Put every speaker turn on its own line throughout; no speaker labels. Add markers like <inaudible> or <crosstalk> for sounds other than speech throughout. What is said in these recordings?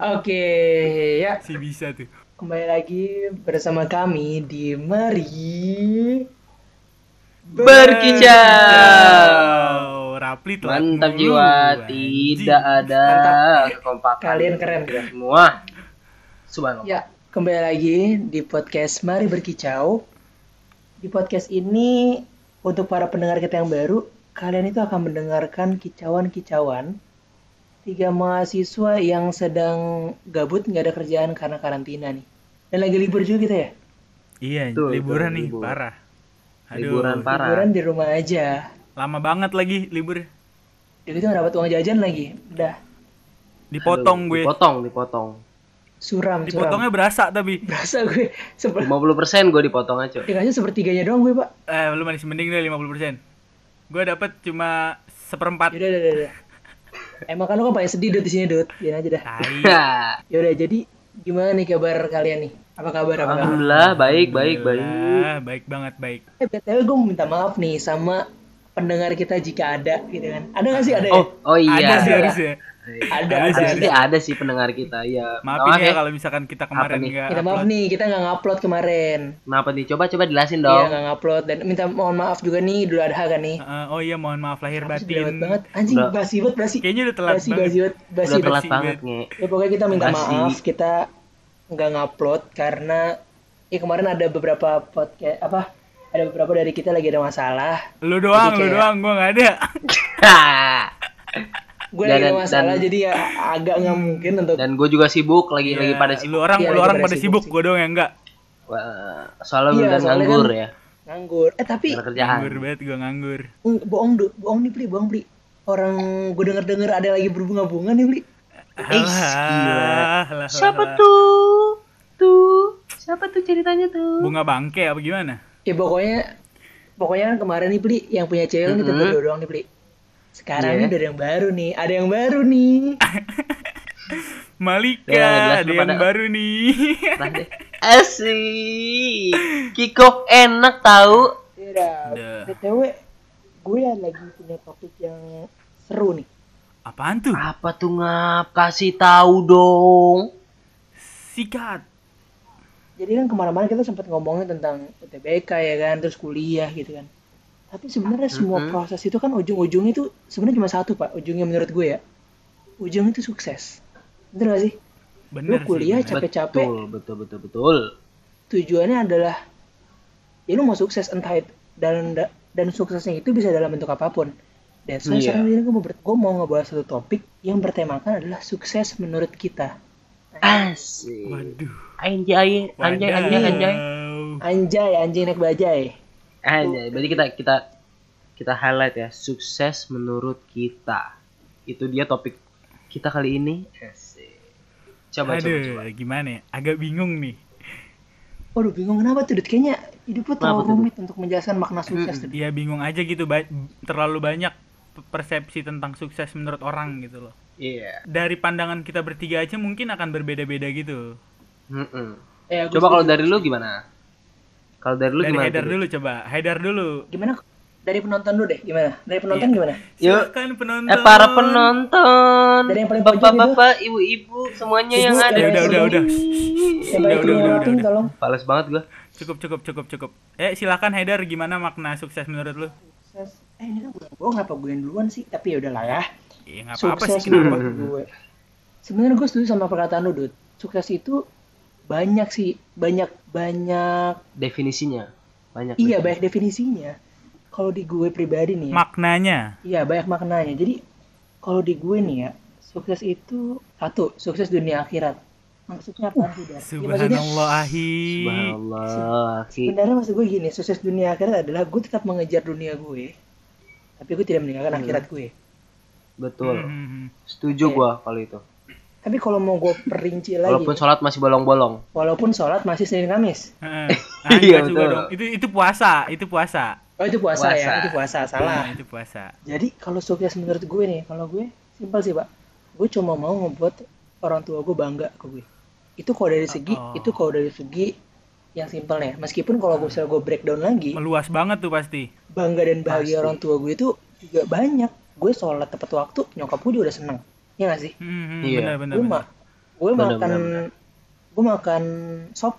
Oke, ya
Si bisa tuh.
kembali lagi bersama kami di Mari
Berkicau.
Rapli telat
Mantap
mulu,
jiwa, tidak ada kekompakan.
Kalian keren.
semua. Subhanallah.
Ya, kembali lagi di podcast Mari Berkicau. Di podcast ini untuk para pendengar kita yang baru, kalian itu akan mendengarkan kicauan-kicauan tiga mahasiswa yang sedang gabut nggak ada kerjaan karena karantina nih. Dan lagi libur juga kita ya.
Iya,
Betul,
liburan
betul,
nih,
libur.
parah. Aduh,
Liburan parah.
Liburan di rumah aja.
lama banget lagi libur.
Jadi kita nggak dapat uang jajan lagi. Udah
Dipotong
Aduh,
gue.
Dipotong, dipotong.
suram, suram.
Dipotongnya berasa tapi.
Berasa gue seper
50% gue dipotong aja.
dikasih sepertiganya doang gue pak.
Eh, lu masih mending deh 50%. Gue dapet cuma seperempat.
Yaudah, udah, udah. Emang kan lu kan paling sedih Dut di sini Dut. Biarin aja dah.
Tai. <laughs>
Yaudah, jadi gimana nih kabar kalian nih? Apa kabar? Apa kabar?
Alhamdulillah, baik, baik, baik.
Alhamdulillah, baik banget, baik.
Eh, BTW gue mau minta maaf nih sama pendengar kita jika ada gitu kan. Ada gak sih? Ada ya?
Oh, oh
Ada
iya.
sih
Ada.
harusnya.
Ada,
ada
ada.
sih,
ada sih pendengar kita. Ya.
Maafin
Maaf
ya kalau misalkan kita kemarin
nih?
nggak
Kita maaf
upload.
nih, kita nggak ngupload kemarin.
Kenapa nih? Coba coba jelasin
Iya,
dong.
nggak ngupload dan minta mohon maaf juga nih dulu ada kan nih.
Eh, oh iya, mohon maaf lahir
lewat
batin.
banget. Anjing,
Udah.
basi banget, basi.
Kayaknya udah telat
Basi,
banget.
basi banget, basi
Udah telat
basi
banget, nge.
Ya pokoknya kita minta
Makasih.
maaf kita nggak ngupload karena ya kemarin ada beberapa podcast apa ada beberapa dari kita lagi ada masalah.
Lu doang,
Jadi
lu
kayak-
doang, gua nggak ada. <laughs> <laughs>
Gue
Dan-
lagi ada
dan-
masalah
dan-
jadi ya agak nggak mungkin untuk
Dan gue juga sibuk, lagi lagi
Iya,
pada sibuk.
Lu orang,
Iya,
lu
lagi
orang
pada sibuk
sibuk, gua doang yang enggak.
Wah, soalnya
Iya, soalnya
nganggur
kan-
ya.
nganggur. Eh tapi
kerjaan.
Nganggur banget gua nganggur.
mm, bohong du, bohong nih Pli, bohong Pli. Orang gue denger denger ada lagi berbunga-bunga nih Pli.
Alah,
Siapa tuh? Tuh, siapa tuh ceritanya tuh?
Bunga bangke apa gimana?
Ya pokoknya pokoknya kan kemarin nih Pli yang punya cewek kan kita
Mm-mm.
berdua doang nih Pli. Sekarang
Iya.
nih udah ada yang baru nih, ada yang baru nih. <laughs>
Malika,
Ya,
ada yang
pada-
baru nih. <laughs>
Asik. Kiko enak tahu.
Ya. BTW gue lagi punya topik yang seru nih.
Apaan tuh?
Apa tuh ngap? Kasih tahu dong.
Sikat.
Jadi kan kemarin-kemarin kita sempat ngomongin tentang UTBK ya kan, terus kuliah gitu kan. Tapi sebenarnya semua proses itu kan ujung-ujungnya itu sebenarnya cuma satu pak, ujungnya menurut gue ya. Ujungnya itu sukses. Bener gak sih?
Bener
Lu kuliah capek-capek,
Betul, betul, betul, betul.
tujuannya adalah ya lu mau sukses entah itu dan dan suksesnya itu bisa dalam bentuk apa pun. Dan so,
Iya.
sekarang ini gue mau, ber- gue mau ngebahas satu topik yang bertemakan adalah sukses menurut kita.
Asik.
Waduh.
Anjay, anjay, anjay, anjay.
Anjay, anjing naik bajai.
Anjay. Berarti kita kita kita highlight ya, sukses menurut kita. Itu dia topik kita kali ini. Asik. Coba,
Aduh,
coba, coba.
gimana ya? Agak bingung nih.
Waduh bingung kenapa tuh Dut? Kayaknya hidup lu terlalu rumit untuk menjelaskan makna sukses tuh. Dut.
Ya bingung aja gitu, ba- terlalu banyak pe- persepsi tentang sukses menurut orang gitu loh.
Iya.
Dari pandangan kita bertiga aja mungkin akan berbeda-beda gitu.
Mm-mm.
Eh, aku
Coba kalau dari lu gimana? Kalau dari lu
Dari
gimana?
Haidar dulu coba. Haidar dulu.
Gimana? Dari penonton dulu deh, gimana? Dari penonton
Iya.
gimana?
Yuk.
Silakan penonton.
Eh para penonton,
Dari yang paling pojok
bapak-bapak, ibu-ibu, semuanya yang
Ibu,
ada
ya
di
udah,
sini.
udah, udah.
Yang
Udah, udah, udah, udah.
tolong.
Fales banget gua.
Cukup, cukup, cukup, cukup. Eh silakan Haidar gimana makna sukses menurut lu?
Sukses. Eh ini kan gue yang bohong, kenapa gue yang duluan sih? Tapi ya udahlah ya.
Ya nggak apa-apa
Sukses
sih kenapa.
gue. Sebenarnya gue setuju sama perkataan lu, Dut. Sukses itu banyak sih, banyak banyak.
Definisinya banyak.
Iya, banyak definisinya. Kalau di gue pribadi nih ya.
Maknanya.
Iya banyak maknanya. Jadi kalau di gue nih ya, sukses itu satu, sukses dunia akhirat. Maksudnya apa sih, Dar? Ya, maksudnya
Subhanallah ahi.
Subhanallah.
Sebenarnya maksud gue gini, sukses dunia akhirat adalah gue tetap mengejar dunia gue, tapi gue tidak meninggalkan
Hmm.
akhirat gue.
Betul.
Hmm.
Setuju
Iya.
gua kalau itu.
Tapi kalau mau gue perinci lagi,
Walaupun sholat masih bolong-bolong.
walaupun sholat masih Senin Kamis.
Heeh. <laughs>
Iya,
Enggak juga
betul.
dong. Itu itu puasa, itu puasa.
Oh itu puasa,
Puasa.
ya, itu puasa, salah.
Nah, itu puasa.
Jadi kalau sukses menurut gue nih, kalau gue simpel sih pak, gue cuma mau ngebuat orang tua gue bangga ke gue. Itu kalau dari segi,
Oh.
itu kalau dari segi yang simpel nih. Meskipun kalau gue misalnya gue breakdown lagi,
Meluas banget tuh pasti.
bangga dan bahagia
Pasti.
orang tua gue itu juga banyak. Gue sholat tepat waktu, nyokap gue juga udah seneng. Ya gak sih?
Hmm,
Iya.
benar benar.
Gue mah, gue makan
bener,
gue makan sop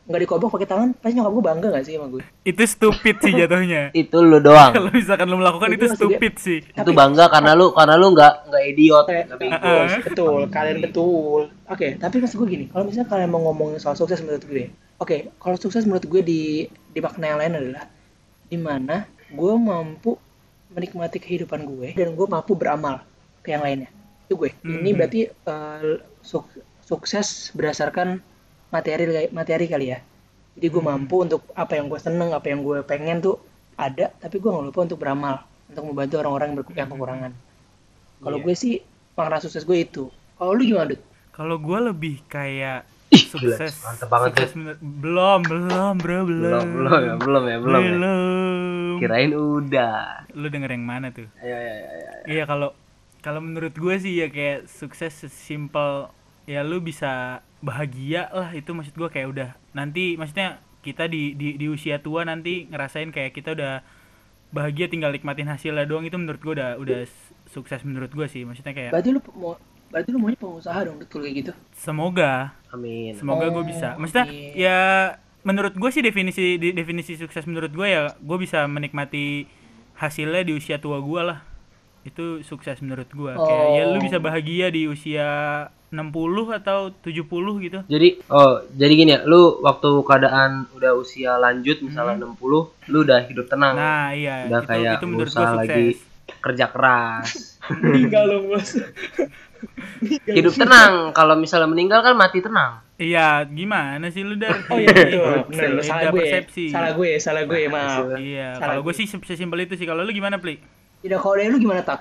nggak dikobok pakai tangan pasti nyokap gue bangga gak sih sama gue
Itu stupid sih jatuhnya. <laughs>
itu lu doang
Kalau misalkan lu melakukan
Itu
itu stupid sih.
itu bangga karena lu karena lu nggak nggak idiot nggak bego.
betul, betul, kalian betul. Oke, tapi maksud gue gini, kalau misalnya kalian mau ngomongin soal sukses menurut gue, oke, kalau sukses menurut gue di di makna yang lain adalah di mana gue mampu menikmati kehidupan gue dan gue mampu beramal ke yang lainnya. Itu gue. Ini
Mhm.
berarti eh, suk- sukses berdasarkan materi materi kali ya. Jadi gue mampu untuk apa yang gue seneng, apa yang gue pengen tuh ada, tapi gue nggak lupa untuk beramal, untuk membantu orang-orang yang, yang kekurangan. Kalau
Iya.
gue sih makna sukses gue itu. Kalau lu gimana, Dut?
Kalau gue lebih kayak
Ih, gila,
sukses.
mantep banget,
sukses belum, belum, bro, belum.
belum belum ya belum ya belum ya
Belum.
kirain udah
Lu denger yang mana tuh?
ayo ayo, ayo.
Iya kalau kalau menurut gue sih ya kayak sukses sesimpel ya lu bisa bahagia lah itu maksud gue kayak udah. Nanti maksudnya kita di, di di usia tua nanti ngerasain kayak kita udah bahagia tinggal nikmatin hasilnya doang itu menurut gue udah udah sukses menurut gue sih. Maksudnya kayak
Berarti lu mau berarti lu maunya pengusaha dong, kalau kayak gitu.
semoga.
Amin.
Semoga gue
Oh,
bisa maksudnya
iya.
ya menurut gue sih definisi di- definisi sukses menurut gue ya gue bisa menikmati hasilnya di usia tua gue lah itu sukses menurut gue kayak ya lu
Oh.
bisa bahagia di usia 60 atau 70 gitu.
Jadi oh jadi gini ya lu waktu keadaan udah usia lanjut misalnya 60 lu udah hidup tenang.
Hmm. nah iya.
Udah
itu,
kayak
itu menurut sukses.
lagi kerja keras. <laughs>
Meninggal dong, Bos.
hidup tenang. Kalau misalnya meninggal kan mati tenang.
Iya gimana sih lu dar?
Oh iya <laughs> betul.
Beda
Salah gue.
persepsi.
Salah gue, salah gue, maaf.
iya kalau gue. sih se- sesimpel itu sih. Kalau lu gimana pli
Tidak kalau dari lu gimana, Tak?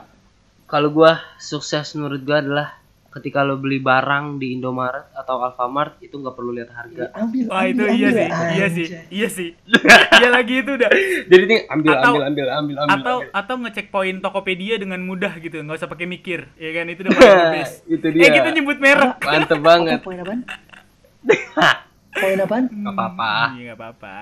kalau gua sukses menurut gua adalah ketika lo beli barang di Indomaret atau Alfamart itu nggak perlu lihat harga
Ambil,
wah itu
ambil,
iya
ambil,
sih
ya.
iya sih
Anjay.
iya sih iya lagi itu udah
jadi nih ambil
Atau-
ambil ambil ambil ambil
atau
ambil.
atau ngecek poin Tokopedia dengan mudah gitu nggak usah pakai mikir ya kan itu udah paling the <laughs> best
itu
eh
dia
kita nyebut merek
mantep banget
poin apaan? <laughs> Poin apaan?
nggak apa-apa
iya nggak apa-apa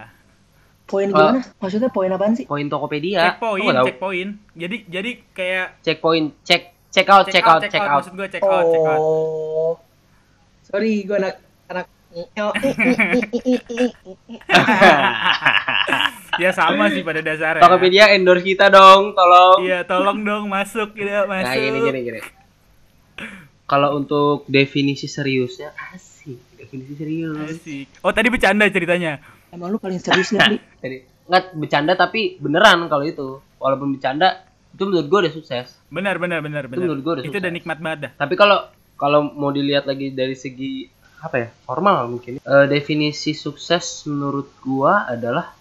Poin
Oh.
gimana? Maksudnya poin apaan sih?
poin Tokopedia.
Cek poin cek poin jadi jadi kayak
cek poin cek check out check out check out.
Maksud gue check out check out
Oh. Sorry, gue anak anak <laughs>
ya sama sih pada dasarnya.
Tokopedia endorse kita dong tolong.
Iya tolong dong masuk ya masuk.
nah gini gini gini. Kalau untuk definisi seriusnya asik. Definisi serius.
Asik. oh tadi bercanda ceritanya
Emang lu paling serius Li? <laughs>
Jadi nggak bercanda tapi beneran kalau itu. Walaupun bercanda itu menurut gue udah sukses.
Benar benar benar benar.
menurut gua udah
itu
sukses.
udah nikmat banget dah.
Tapi kalau kalau mau dilihat lagi dari segi apa ya formal mungkin. Eh, definisi sukses menurut gua adalah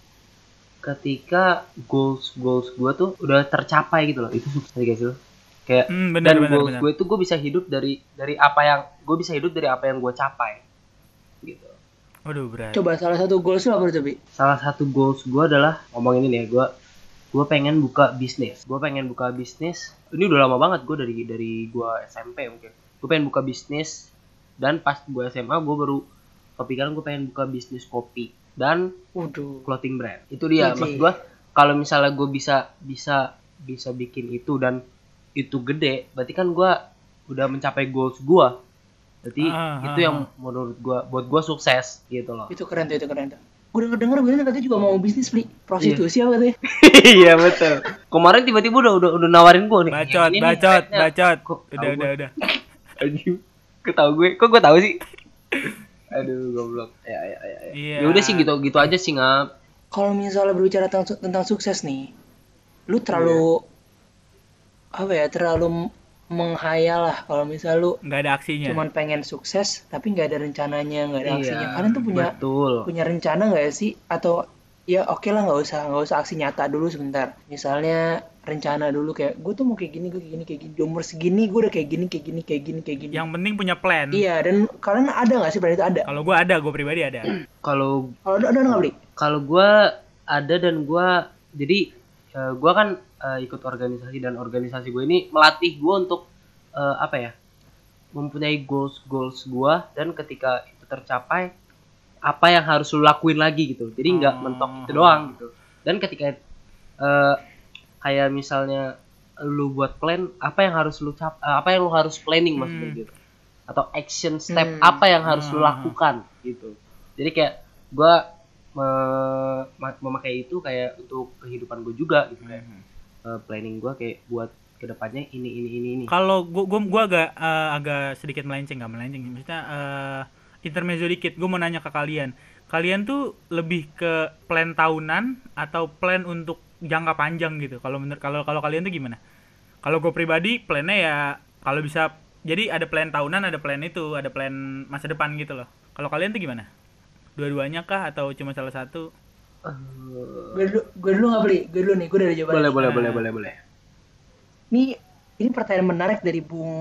ketika goals goals gua tuh udah tercapai gitu loh. Itu sukses guys lo kayak
Hmm, benar,
dan
benar,
goals
benar.
gue itu gue bisa hidup dari dari apa yang gue bisa hidup dari apa yang gue capai. Gitu
waduh berat
Coba salah satu goals lu apa, Cobi?
salah satu goals gue adalah ngomongin ini ya gue gue pengen buka bisnis gue pengen buka bisnis ini udah lama banget gue dari dari gue SMP mungkin gue pengen buka bisnis dan pas gue SMA gue baru kepikiran gue pengen buka bisnis kopi dan
Waduh.
clothing brand itu dia
Iji.
maksud gue kalau misalnya gue bisa bisa bisa bikin itu dan itu gede berarti kan gue udah mencapai goals gue berarti
Ah,
itu
ah,
yang menurut gue buat gue sukses gitu loh
Itu keren tuh, itu keren tuh. Gue denger denger William katanya juga mau bisnis beli prostitusi apa katanya. <laughs>
iya betul. Kemarin tiba-tiba udah udah, udah nawarin gue nih.
bacot
ini nih,
bacot
kayaknya.
bacot
Kok
udah udah
gua?
udah <laughs>
Anjing. Kok tahu gue? Kok gue tahu sih? <laughs> Aduh, goblok. Ya ya ya. ya.
Iya.
Ya udah sih gitu gitu aja sih ngap.
Kalau misalnya berbicara tentang, tentang sukses nih, lu terlalu apa ya? Terlalu menghayal lah kalau misal lu
nggak ada aksinya
cuman pengen sukses tapi nggak ada rencananya, nggak ada
Iya,
aksinya. Kalian tuh punya
Betul.
punya rencana nggak sih? Atau ya oke lah nggak usah nggak usah aksi nyata dulu sebentar. Misalnya rencana dulu kayak gue tuh mau kayak gini, gue kayak gini, kayak gini. Di umur segini gue udah kayak gini, kayak gini, kayak gini, kayak gini.
yang penting punya plan
Iya, dan kalian ada nggak sih pada itu ada?
kalau gue ada gue pribadi ada
Kalau
Kalau ada ada nggak beli?
kalau gue ada dan gue jadi eh, gue kan eh, ikut organisasi dan organisasi gue ini melatih gue untuk eh, apa ya mempunyai goals goals gue dan ketika itu tercapai apa yang harus lu lakuin lagi gitu jadi nggak
Oh.
mentok itu doang gitu dan ketika eh, kayak misalnya lu buat plan apa yang harus lu cap eh, apa yang lu harus planning maksudnya
Hmm.
gitu atau action step
Hmm.
apa yang harus lu
Hmm.
lakukan gitu jadi kayak gue me- ma- memakai itu kayak untuk kehidupan gue juga gitu kayak
Hmm.
eh, planning gue kayak buat ke depannya ini ini ini ini
Kalau gua gua, gua agak eh, agak sedikit melenceng nggak melenceng, maksudnya eh, intermezzo dikit. Gue mau nanya ke kalian, kalian tuh lebih ke plan tahunan atau plan untuk jangka panjang gitu? Kalau menurut kalau kalau kalian tuh gimana? Kalau gue pribadi plannya ya kalau bisa jadi ada plan tahunan, ada plan itu, ada plan masa depan gitu loh. Kalau kalian tuh gimana? Dua-duanya kah atau cuma salah satu?
Gue dulu, gue dulu nggak beli. Gue dulu nih, gue udah ada jawabannya.
boleh boleh
Nah.
boleh boleh boleh
Ini, ini pertanyaan menarik dari Bung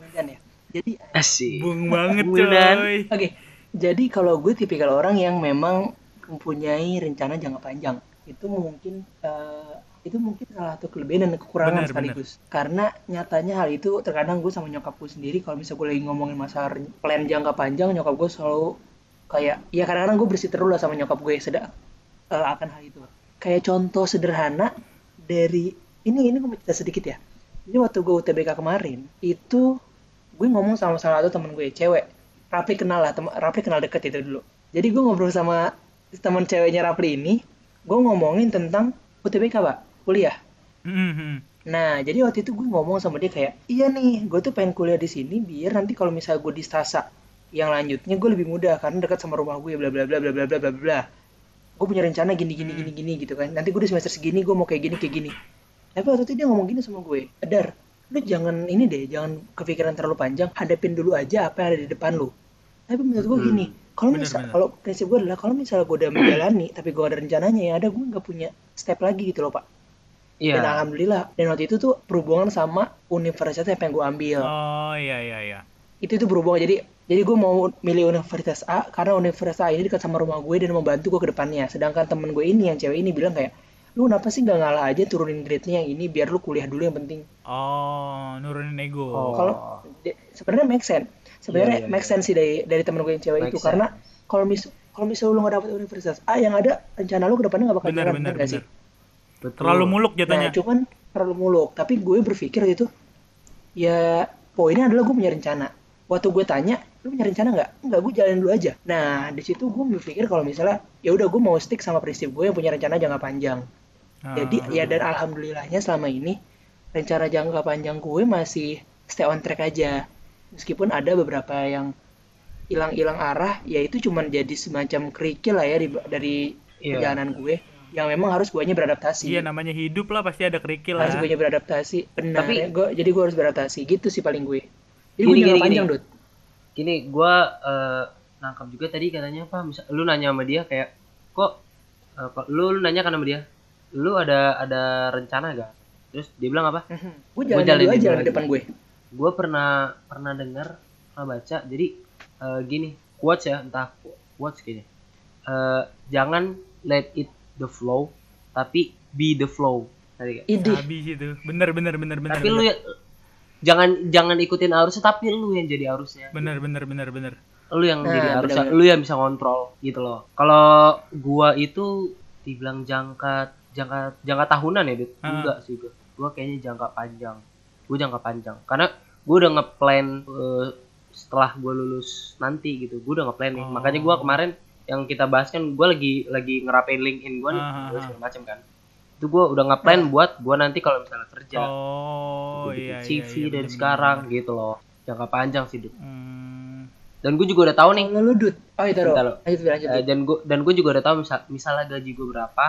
Wildan ya. Jadi,
asik
Bung banget
Wildan.
coy.
oke. Jadi kalau gue tipikal orang yang memang mempunyai rencana jangka panjang, itu mungkin eh, itu mungkin salah satu kelebihan dan kekurangan
Benar,
sekaligus. Karena nyatanya hal itu terkadang gue sama nyokap gue sendiri kalau misalnya gue lagi ngomongin masalah plan jangka panjang, nyokap gue selalu kayak ya kadang-kadang gue berseteru lah sama nyokap gue sedang eh, akan hal itu. Kayak contoh sederhana dari ini ini gue cerita sedikit ya. Jadi waktu gue UTBK kemarin itu gue ngomong sama salah satu temen gue cewek Rapli kenal lah tem Rapli kenal deket itu dulu jadi gue ngobrol sama teman ceweknya Rapli ini gue ngomongin tentang UTBK pak kuliah
Mhm.
nah jadi waktu itu gue ngomong sama dia kayak iya nih gue tuh pengen kuliah di sini biar nanti kalau misalnya gue di stasa yang lanjutnya gue lebih mudah karena dekat sama rumah gue bla bla bla bla bla bla bla bla. Gue punya rencana gini gini gini gini gitu kan. Nanti gue di semester segini gue mau kayak gini kayak gini. Tapi waktu itu dia ngomong gini sama gue Dar lu jangan ini deh jangan kepikiran terlalu panjang hadapin dulu aja apa yang ada di depan lu. Tapi menurut gue
Hmm.
gini kalau misal kalau prinsip gue adalah kalau misalnya gue udah menjalani tapi gue ada rencananya ya ada gue nggak punya step lagi gitu loh pak.
Iya.
Dan alhamdulillah dan waktu itu tuh berhubungan sama universitas yang pengen gue ambil.
Oh iya iya iya.
itu itu berhubungan jadi jadi gue mau milih universitas A karena universitas A ini dekat sama rumah gue dan membantu gue ke depannya sedangkan temen gue ini yang cewek ini bilang kayak lu kenapa sih nggak ngalah aja turunin grade-nya yang ini biar lu kuliah dulu yang penting
Oh, nurunin ego.
Oh.
kalau sebenarnya make sense sebenarnya
Iya, iya,
make
iya.
sense sih dari dari temen gue yang cewek
Make
itu
sense.
karena kalau mis kalau misalnya lu nggak dapet universitas A yang ada rencana lu ke depannya nggak bakal
Benar
jalan bener nggak sih
betul
Terlalu muluk
nah
jatuhnya.
cuman terlalu muluk tapi gue berpikir itu ya poinnya adalah gue punya rencana waktu gue tanya lu punya rencana nggak nggak gue jalanin dulu aja nah di situ gue berpikir kalau misalnya ya udah gue mau stick sama prinsip gue yang punya rencana jangka panjang
Ah.
jadi ya dan alhamdulillahnya selama ini rencana jangka panjang gue masih stay on track aja meskipun ada beberapa yang hilang-hilang arah ya itu cuman jadi semacam kerikil lah ya di- dari
Iya.
perjalanan gue yang memang harus guanya beradaptasi
Iya namanya hidup lah pasti ada kerikil lah.
harus gue beradaptasi benar
Tapi-
ya, gue jadi gue harus beradaptasi gitu sih paling gue jadi
Gini,
gue jangka panjang. Dut.
Gini gua eh, nangkap juga tadi katanya apa misal lu nanya sama dia kayak kok kok lu, lu nanya kan sama dia? Lu ada ada rencana gak terus dia bilang apa? <laughs>
Gue jalan
jalanin
dulu aja
dulu.
di
aja.
depan gue.
Gue pernah pernah dengar pernah baca. Jadi eh, gini quotes ya entah quotes kayaknya. Eh, jangan let it the flow tapi be the flow. Tadi kayak
ide.
Habis itu. Bener bener bener bener.
tapi lu ya jangan jangan ikutin arusnya tapi lu yang jadi arusnya
Bener bener bener bener.
lu yang
Nah,
jadi arusnya
bener-bener.
lu yang bisa kontrol gitu loh kalau gua itu dibilang jangka jangka jangka tahunan ya Dit?
Ah.
enggak sih gua gua kayaknya jangka panjang gua jangka panjang karena gua udah ngeplan eh, setelah gua lulus nanti gitu gua udah ngeplan nih
Oh.
makanya gua kemarin yang kita bahas kan gua lagi lagi ngerapain LinkedIn gua nih gua
ah.
segala macam kan itu gua udah ngeplan buat gua nanti kalau misalnya kerja
Oh iya iya.
CV
iya,
dari
bener,
sekarang gitu loh jangka panjang sih.
Hmm,
dan gue juga udah tahu nih
lu dut oh itu loh
Eh, dan gue dan gue juga udah tahu misal misalnya gaji gue berapa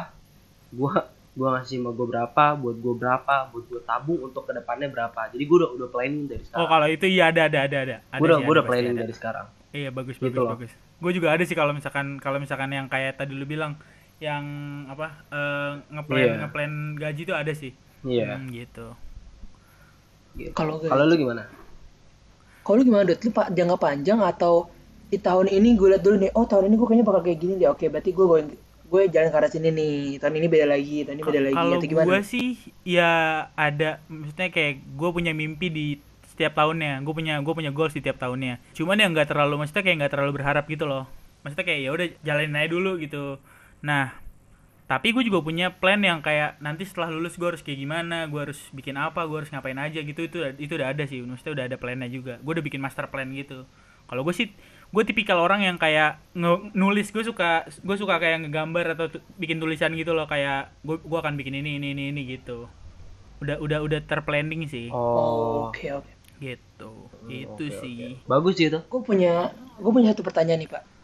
gue gue ngasih sama gue berapa buat gue berapa buat gue tabung untuk ke depannya berapa jadi gue udah udah planning dari
Oh
sekarang
kalau itu iya ada ada ada ada. Ada
gue udah gue udah planning
ada.
dari sekarang
Iya bagus
Gitu
bagus
loh.
bagus. Gue juga ada sih kalau misalkan kalau misalkan yang kayak tadi lu bilang yang apa eh, ngeplan
Iya.
ngeplan gaji itu ada sih.
iya
Hmm, gitu.
gitu.
Kalau gue-
kalau lu gimana
Kalau lu gimana Dut? Lu pak jangka panjang atau di tahun ini gue liat dulu nih, oh tahun ini gue kayaknya bakal kayak gini deh. Oke, berarti gue going, gue jalan ke arah sini nih. Tahun ini beda lagi, tahun ini beda lagi.
Kalau
Atau gimana?
gue sih ya ada maksudnya kayak gue punya mimpi di setiap tahunnya. Gue punya gue punya goals di tiap tahunnya. Cuman yang nggak terlalu maksudnya kayak nggak terlalu berharap gitu loh. Maksudnya kayak ya udah jalanin aja dulu gitu. Nah, tapi gue juga punya plan yang kayak nanti setelah lulus gue harus kayak gimana gue harus bikin apa gue harus ngapain aja gitu. Itu itu udah ada sih maksudnya udah ada plannya juga. Gue udah bikin master plan gitu. Kalau gue sih gue tipikal orang yang kayak nulis. Gue suka gue suka kayak ngegambar atau bikin tulisan gitu loh. Kayak gue gue akan bikin ini ini ini ini gitu. Udah udah udah terplanning sih.
Oh,
Oke oke.
gitu. Itu
oke,
sih.
Bagus sih itu.
Gue punya gue punya satu pertanyaan nih pak.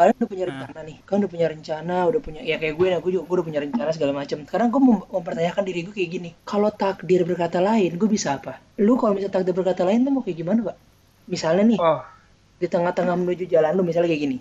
Kalian udah punya
Nah.
rencana nih. Kalian udah punya rencana, udah punya ya kayak gue, nah gue juga gue udah punya rencana segala macam. Sekarang gue mem- mempertanyakan diri gue kayak gini. Kalau takdir berkata lain, gue bisa apa? Lu kalau misalnya takdir berkata lain tuh mau kayak gimana pak? Misalnya nih
Oh,
di tengah-tengah menuju jalan lu misalnya kayak gini.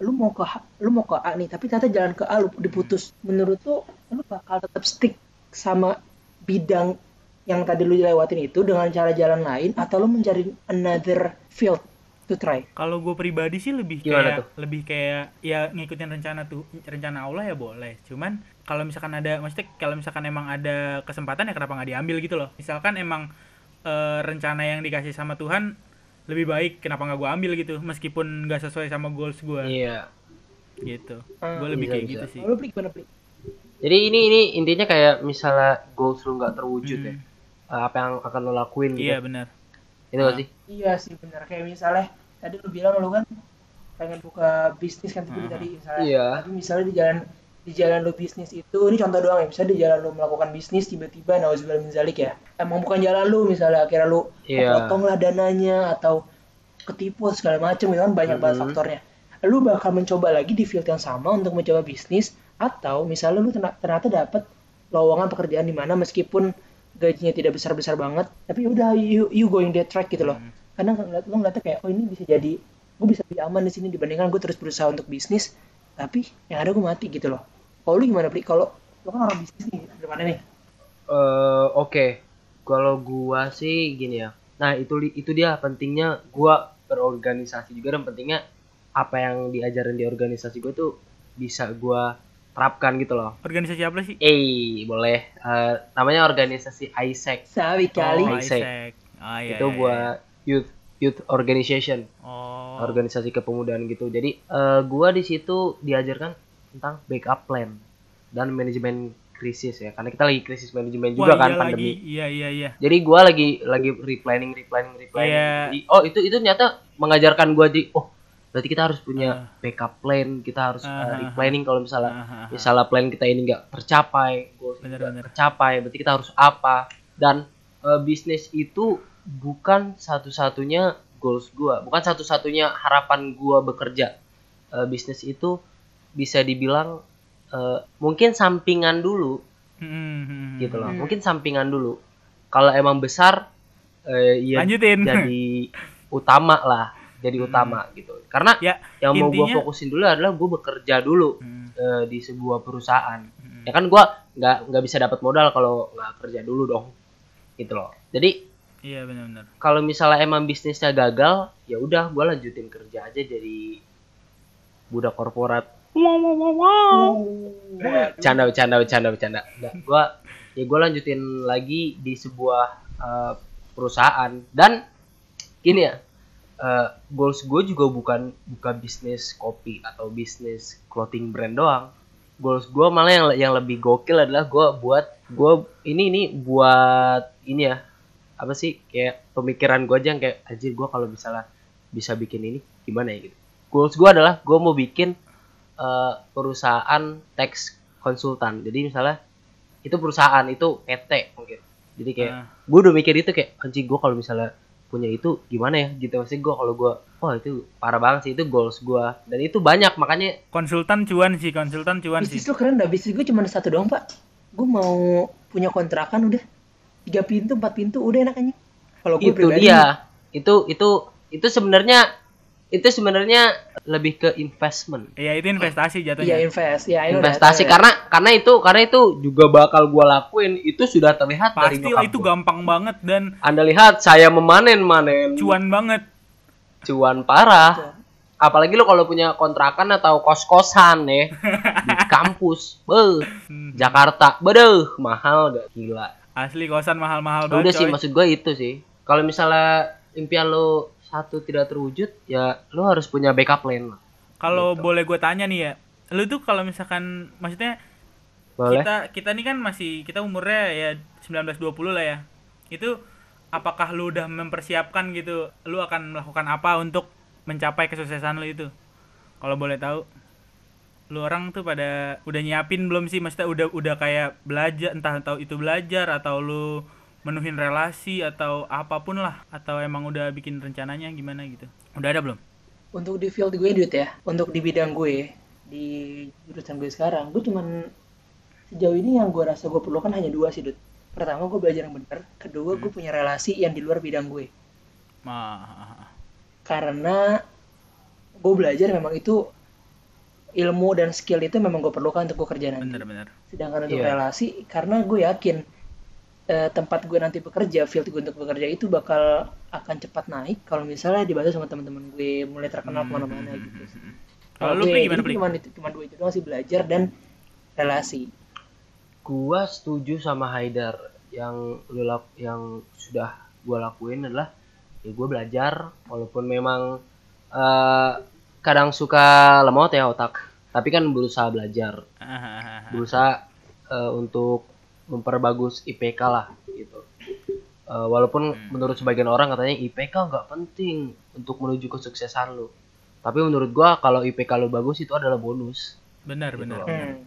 Lu mau ke H- lu mau ke A nih, tapi ternyata jalan ke A lu diputus. Menurut lu lu bakal tetap stick sama bidang yang tadi lu lewatin itu dengan cara jalan lain atau lu mencari another field to try?
kalau gue pribadi sih lebih
Gimana
kayak
tuh?
lebih kayak ya ngikutin rencana tuh rencana Allah ya boleh cuman kalau misalkan ada maksudnya kalau misalkan emang ada kesempatan ya kenapa nggak diambil gitu loh misalkan emang eh, rencana yang dikasih sama Tuhan lebih baik kenapa nggak gue ambil gitu meskipun nggak sesuai sama goals gue
iya.
gitu
Ah,
gue lebih
bisa,
kayak
bisa.
gitu sih
lu beli gimana beli?
Jadi ini ini intinya kayak misalnya goals lu nggak terwujud ya.
Hmm.
Eh, apa yang akan lo lakuin gitu.
iya benar
Itu gak sih?
Iya sih benar kayak misalnya tadi lu bilang lu kan pengen buka bisnis kan tapi
Hmm.
tadi misalnya
Iya.
tapi misalnya di jalan di jalan lu bisnis itu ini contoh doang ya misalnya di jalan lu melakukan bisnis tiba-tiba nauzubillah min zalik ya emang bukan jalan lu misalnya akhirnya lu
Iya.
potong lah dananya atau ketipu segala macam itu kan banyak banget
Mhm.
faktornya lu bakal mencoba lagi di field yang sama untuk mencoba bisnis atau misalnya lu ternyata dapat lowongan pekerjaan di mana meskipun gajinya tidak besar-besar banget tapi udah you, you going that track gitu loh
Hmm.
karena ngeliat lu ngeliatnya kayak oh ini bisa jadi gue bisa lebih aman di sini dibandingkan gue terus berusaha untuk bisnis tapi yang ada gue mati gitu loh kalau lu gimana beli kalau lu kan orang bisnis nih depannya nih
Eh, oke. Kalau gua sih gini ya. Nah, itu itu dia pentingnya gua berorganisasi juga dan pentingnya apa yang diajarin di organisasi gue tuh bisa gua terapkan gitu loh.
organisasi apa sih
Eh, boleh. Eh, namanya organisasi ISEC.
sawi kali
oh,
Isaac.
Isaac. Ah, iya,
itu
iya,
buat youth youth organization,
iya. oh
organisasi kepemudaan gitu. Jadi eh, gua di situ diajarkan tentang backup plan dan manajemen krisis ya. Karena kita lagi krisis manajemen juga
Wah,
kan
iya
pandemi.
lagi iya iya iya
Jadi gua lagi lagi replanning, replanning, replanning.
Iya.
Jadi, oh itu itu ternyata mengajarkan gua di oh berarti kita harus punya backup plan, kita harus uh, replanning kalau misalnya
ah, ah.
misalnya plan kita ini nggak tercapai, goals
Bener,
nggak
bener.
tercapai, berarti kita harus apa? Dan uh, bisnis itu bukan satu-satunya goals gua, bukan satu-satunya harapan gua bekerja. Uh, bisnis itu bisa dibilang uh, mungkin sampingan dulu
Hmm, hmm, hmm.
gitu loh.
Hmm.
Mungkin sampingan dulu. Kalau emang besar eh ya
Lanjutin.
jadi utama lah, jadi utama gitu. Karena
ya
yang mau gua
intinya-
fokusin dulu adalah gua bekerja dulu
Hmm,
eh, di sebuah perusahaan.
hmm.
Ya kan gua nggak nggak bisa dapat modal kalau nggak kerja dulu dong. Gitu loh. Jadi
iya benar-benar
kalau misalnya emang bisnisnya gagal, ya udah gua lanjutin kerja aja jadi budak korporat.
Waduh.
Canda, bercanda, bercanda, bercanda. Nggak, gua ya gua lanjutin lagi di sebuah eh, perusahaan dan gini ya. Eh, goals gue juga bukan bukan bisnis kopi atau bisnis clothing brand doang. Goals gue malah yang yang lebih gokil adalah gue buat gue ini ini buat ini ya apa sih kayak pemikiran gue aja yang kayak anjir gue kalau misalnya bisa bikin ini gimana ya gitu. Goals gue adalah gue mau bikin eh, perusahaan tax konsultan. Jadi misalnya itu perusahaan itu PT mungkin. Jadi kayak
Ah.
gue udah mikir itu kayak anjing gue kalau misalnya punya itu gimana ya? Gitu maksudnya gue kalau gue wah itu parah banget sih itu goals gue dan itu banyak makanya
konsultan cuan sih konsultan cuan sih.
bisnis lu keren dah bisnis gue cuma satu doang pak. Gue mau punya kontrakan udah. Tiga pintu empat pintu udah enak aja kalau gue
itu
pribadi
dia. itu itu itu sebenarnya itu sebenarnya lebih ke investment
Iya itu investasi
iya
jatuhnya.
invest ya
investasi karena karena itu karena itu juga bakal gue lakuin itu sudah terlihat dari
Pasti lah
nyokap
itu
gua.
gampang banget dan
anda lihat saya memanen manen
cuan banget.
cuan parah apalagi lo kalau punya kontrakan atau kos kosan ya <laughs> di kampus beuh
Hmm.
Jakarta bedeuh mahal gak gila
Asli kosan mahal-mahal
Ya
banget.
udah sih
coy.
maksud gue itu sih kalau misalnya impian lo satu tidak terwujud ya lo harus punya backup plan lah
Kalau
Gitu.
boleh gue tanya nih ya, lu tuh kalau misalkan maksudnya
boleh
kita kita nih kan masih kita umurnya ya 19 20 lah ya. Itu apakah lu udah mempersiapkan gitu lu akan melakukan apa untuk mencapai kesuksesan lu itu? Kalau boleh tahu. Lu orang tuh pada udah nyiapin belum sih? Maksudnya udah udah kayak belajar entah tahu itu belajar atau lu menuhin relasi atau apa pun lah atau emang udah bikin rencananya gimana gitu. Udah ada belum?
Untuk di field gue, Dut ya, untuk di bidang gue, di jurusan gue sekarang, gue cuman sejauh ini yang gue rasa gue perlukan hanya dua sih, Dut. Pertama, gue belajar yang benar. Kedua, gue punya relasi yang di luar bidang gue.
Mah,
Karena gue belajar memang itu ilmu dan skill itu memang gue perlukan untuk gue kerja nanti.
bener-bener.
Sedangkan untuk
Iya.
relasi, karena gue yakin eh, tempat gue nanti bekerja, field gue untuk bekerja itu bakal akan cepat naik kalau misalnya dibantu sama teman-teman gue mulai terkenal ke mana-mana gitu.
Kalau lu
gue,
Pli, gimana?
Cuma itu, cuma dua itu doang sih belajar dan relasi.
gua setuju sama Haidar yang lu lak- yang sudah gua lakuin adalah ya gua belajar walaupun memang eh, kadang suka lemot ya otak tapi kan berusaha belajar berusaha eh, untuk memperbagus IPK lah gitu Eh, walaupun menurut sebagian orang katanya IPK nggak penting untuk menuju kesuksesan lu tapi menurut gua kalau IPK lu bagus itu adalah bonus
Benar, benar.
Gitu.
benar.
Hmm.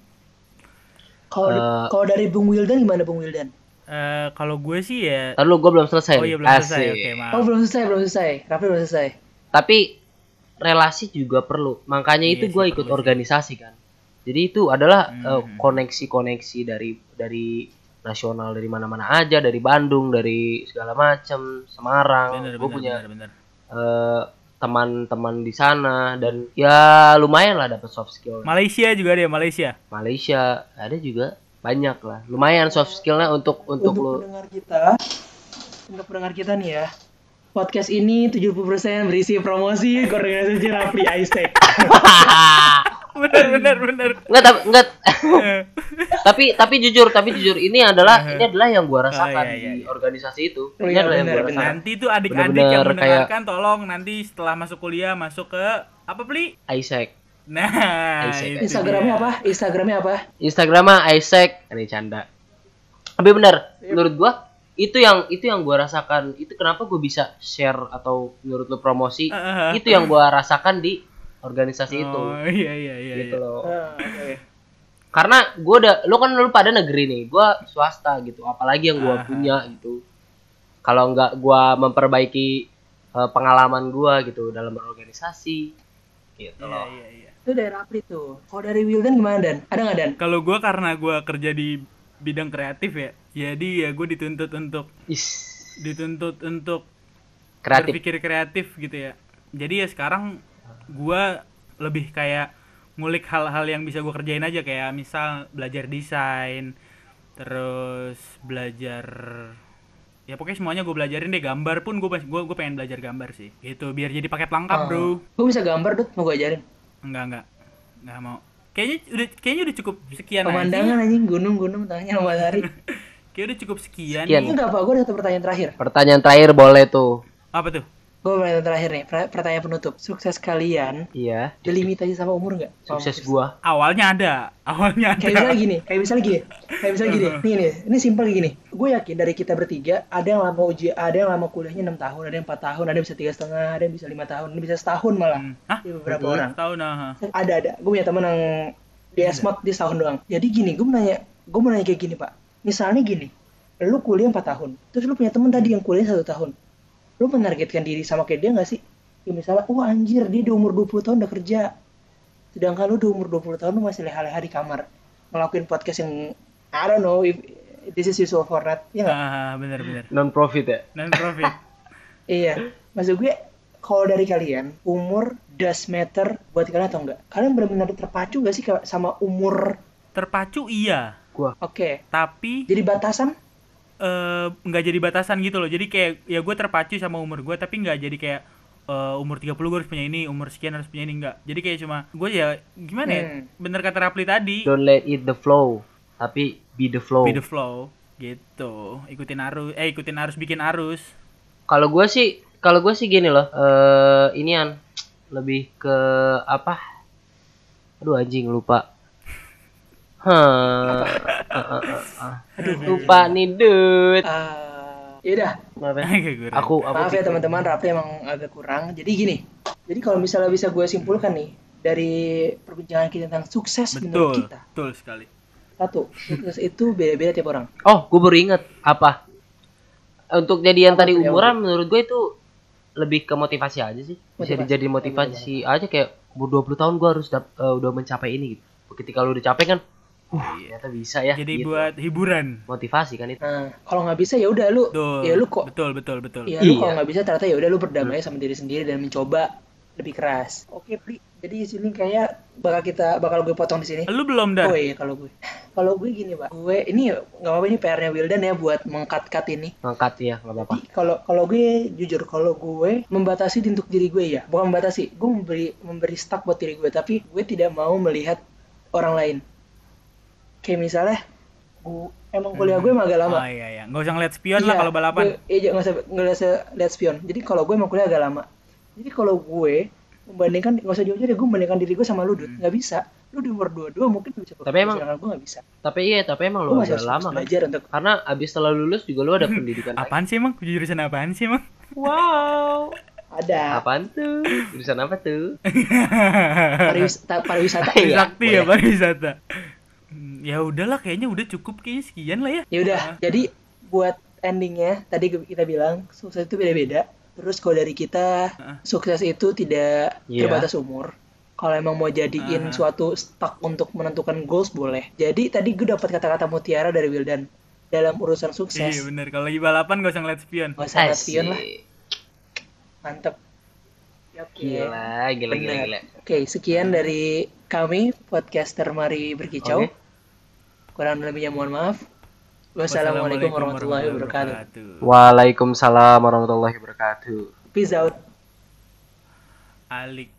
Kalau
Eh,
kalau dari Bung Wildan gimana Bung Wildan?
Eh, kalau gue sih ya
Ntar lu gue belum selesai
Oh iya belum selesai.
Asik.
Oke, maaf.
Oh belum selesai belum selesai. Raffi belum selesai.
tapi relasi juga perlu makanya
Iya
itu gue ikut
sih.
organisasi kan jadi itu adalah
Hmm,
eh,
hmm.
koneksi-koneksi dari dari nasional dari mana-mana aja dari Bandung dari segala macam Semarang
Bener,
gue
bener,
punya
bener, bener.
eh, teman-teman di sana dan ya lumayan lah dapat soft skill
Malaysia juga ada ya, Malaysia.
Malaysia ada juga banyak lah lumayan soft skillnya untuk untuk,
Untuk
lu
pendengar kita, untuk pendengar kita nih ya, podcast ini 70% berisi promosi ke organisasi Rafli Isaac. <laughs>
bener, bener, bener.
enggak tapi enggak
Eh, <laughs>
tapi tapi jujur tapi jujur ini adalah <laughs> ini adalah yang gua rasakan
Oh, iya, iya,
di organisasi itu
Oh,
ini
iya,
adalah yang
benar,
gua
benar.
rasakan
nanti tuh adik-adik yang
kayak-
mendengarkan tolong nanti setelah masuk kuliah masuk ke apa Pli?
Isaac
Nah,
Isaac.
itu
Instagramnya apa? Instagramnya apa?
Instagramnya Isaac ini canda tapi benar menurut gua itu yang itu yang gua rasakan itu kenapa gua bisa share atau menurut lu promosi
ah, ah.
itu yang gua rasakan di organisasi itu
Oh <laughs> iya iya iya.
gitu
iya.
loh
Ah, oke.
karena gua udah lu kan lu pada negeri nih gua swasta gitu apalagi yang gua
Ah.
punya gitu kalau nggak gua memperbaiki eh, pengalaman gua gitu dalam berorganisasi gitu
Iya
loh
iya iya.
Itu dari Rafli tuh. Kalau dari Wildan gimana Dan? Ada nggak Dan?
Kalau gua karena gua kerja di bidang kreatif ya, jadi ya gue dituntut untuk
Is,
dituntut untuk
kreatif
berpikir kreatif gitu ya. Jadi ya sekarang gua lebih kayak ngulik hal-hal yang bisa gue kerjain aja kayak misal belajar desain, terus belajar ya pokoknya semuanya gue belajarin deh. Gambar pun gue gue gue pengen belajar gambar sih gitu. Biar jadi paket lengkap bro.
Gue bisa gambar Dut, mau gue ajarin.
enggak enggak. Enggak mau. Kayaknya udah kayaknya udah cukup sekian aja
Pemandangan anjing. Gunung-gunung tanya sama matahari. <laughs>
kayak udah cukup sekian,
Sekian.
Enggak apa, gue ada satu pertanyaan terakhir.
pertanyaan terakhir boleh tuh.
Apa tuh
Gue pertanyaan terakhir nih, per- pertanyaan penutup. Sukses kalian
iya
dilimitasi sama umur nggak?
Sukses gua
awalnya ada awalnya ada
Kayak misalnya gini, kayak misalnya gini, kayak misalnya gini. <laughs> Nih nih, ini simpel kayak gini. Gue yakin dari kita bertiga ada yang lama uji, ada yang lama kuliahnya enam tahun, ada yang empat tahun, ada yang bisa tiga setengah, ada yang bisa lima tahun, ada yang bisa setahun malah.
Hmm. Hah?
Di beberapa orang.
tahu nah
Ada ada. Gue punya teman yang di Esmod di setahun doang. Jadi gini, gue mau nanya, gue mau nanya kayak gini pak. Misalnya gini, lu kuliah 4 tahun, terus lu punya teman tadi yang kuliah satu tahun. Lu menargetkan diri sama kayak dia nggak sih? Ya misalnya, wah anjir dia di umur 20 tahun udah kerja. Sedangkan lu di umur 20 tahun lu masih leha-leha di kamar. Ngelakuin podcast yang, I don't know if this is useful for that. Iya nggak?
ah bener bener
non profit ya
non profit <laughs>
Iya. Maksud gue, kalau dari kalian, umur does matter buat kalian atau enggak? Kalian benar-benar terpacu gak sih sama umur?
terpacu iya
Oke.
tapi
Jadi batasan?
Eh, nggak jadi batasan gitu loh. Jadi kayak ya gue terpacu sama umur gue tapi nggak jadi kayak eh, umur 30 gue harus punya ini umur sekian harus punya ini enggak jadi kayak cuma gue ya gimana ya?
Hmm.
bener kata Rapli tadi.
Don't let it the flow tapi be the flow.
Be the flow gitu. Ikutin arus eh ikutin arus bikin arus.
Kalau gue sih kalau gue sih gini loh eh inian lebih ke apa? Aduh anjing lupa. Hah. Aduh lupa nih, dude.
Ah, yaudah,
ya. Aku aku
maaf ya teman-teman, Rafli emang agak kurang. Jadi gini, jadi kalau misalnya bisa gue simpulkan nih dari perbincangan kita tentang sukses menurut
betul
kita,
betul sekali
satu, sukses itu beda-beda tiap orang.
Oh, gue baru inget apa? Untuk jadi yang
Apa
tadi
yang
umuran menurut gue itu lebih ke motivasi aja sih. Bisa
Motivasi.
jadi motivasi aja kayak umur 20 tahun gue harus dap- eh, udah mencapai ini gitu. Ketika lu udah capek kan, uh, ternyata bisa ya.
jadi
gitu.
buat hiburan
motivasi kan itu.
Nah, kalau nggak bisa ya udah lu,
betul
ya lu kok,
betul betul betul
ya lu
Iya.
kalau nggak bisa ternyata ya udah lu berdamai sama diri sendiri dan mencoba lebih keras. Oke, Pri. Jadi di sini kayak bakal kita bakal gue potong di sini.
lu belum dah
Oh iya kalau gue, kalau gue gini pak, gue ini nggak apa-apa ini PR-nya Wildan ya buat mengkat-kat ini.
Ngangkat ya, nggak apa-apa.
Kalau kalau gue jujur kalau gue membatasi untuk diri gue ya, bukan membatasi, gue memberi memberi stuck buat diri gue, tapi gue tidak mau melihat orang lain. Kayak misalnya, gue emang kuliah gue emang agak lama.
oh iya iya nggak usah ngeliat spion lah
Iya,
kalau balapan
gue- Iya, nggak usah nggak usah lihat spion. Jadi kalau gue emang kuliah agak lama. Jadi kalau gue membandingkan nggak usah jauh-jauh deh, gue membandingkan diri gue sama lu.
Hmm.
nggak bisa. Lu di umur dua-dua mungkin bisa.
Tapi emang-
gue nggak bisa.
Tapi iya, tapi emang
Lu harus
lama kan.
belajar untuk
Karena abis setelah lulus juga lu ada pendidikan <laughs> lagi.
apaan sih emang jurusan apaan sih emang
Wow.
ada
Apaan tuh? Jurusan apa tuh?
pariwisata. pariwisata. <laughs>
Iya,
sakti ya
boleh.
pariwisata Hmm, ya udahlah kayaknya udah cukup kayaknya sekian lah ya
Ya udah, jadi buat endingnya tadi kita bilang sukses itu beda-beda. Terus kalau dari kita sukses itu tidak
Iya.
terbatas umur. Kalau emang mau jadiin
Ah.
suatu stuck untuk menentukan goals boleh. Jadi tadi gue dapat kata-kata mutiara dari Wildan dalam urusan
iya
sukses.
bener kalau lagi balapan gak usah ngeliat spion
Gak usah lihat spion lah, mantep. Ya, Oke.
Gila, gila, gila, gila.
Oke, sekian dari kami podcaster Mari Berkicau.
Oke.
Kurang lebihnya mohon maaf. Wassalamualaikum warahmatullahi wabarakatuh.
Waalaikumsalam warahmatullahi wabarakatuh.
Peace out.
Alik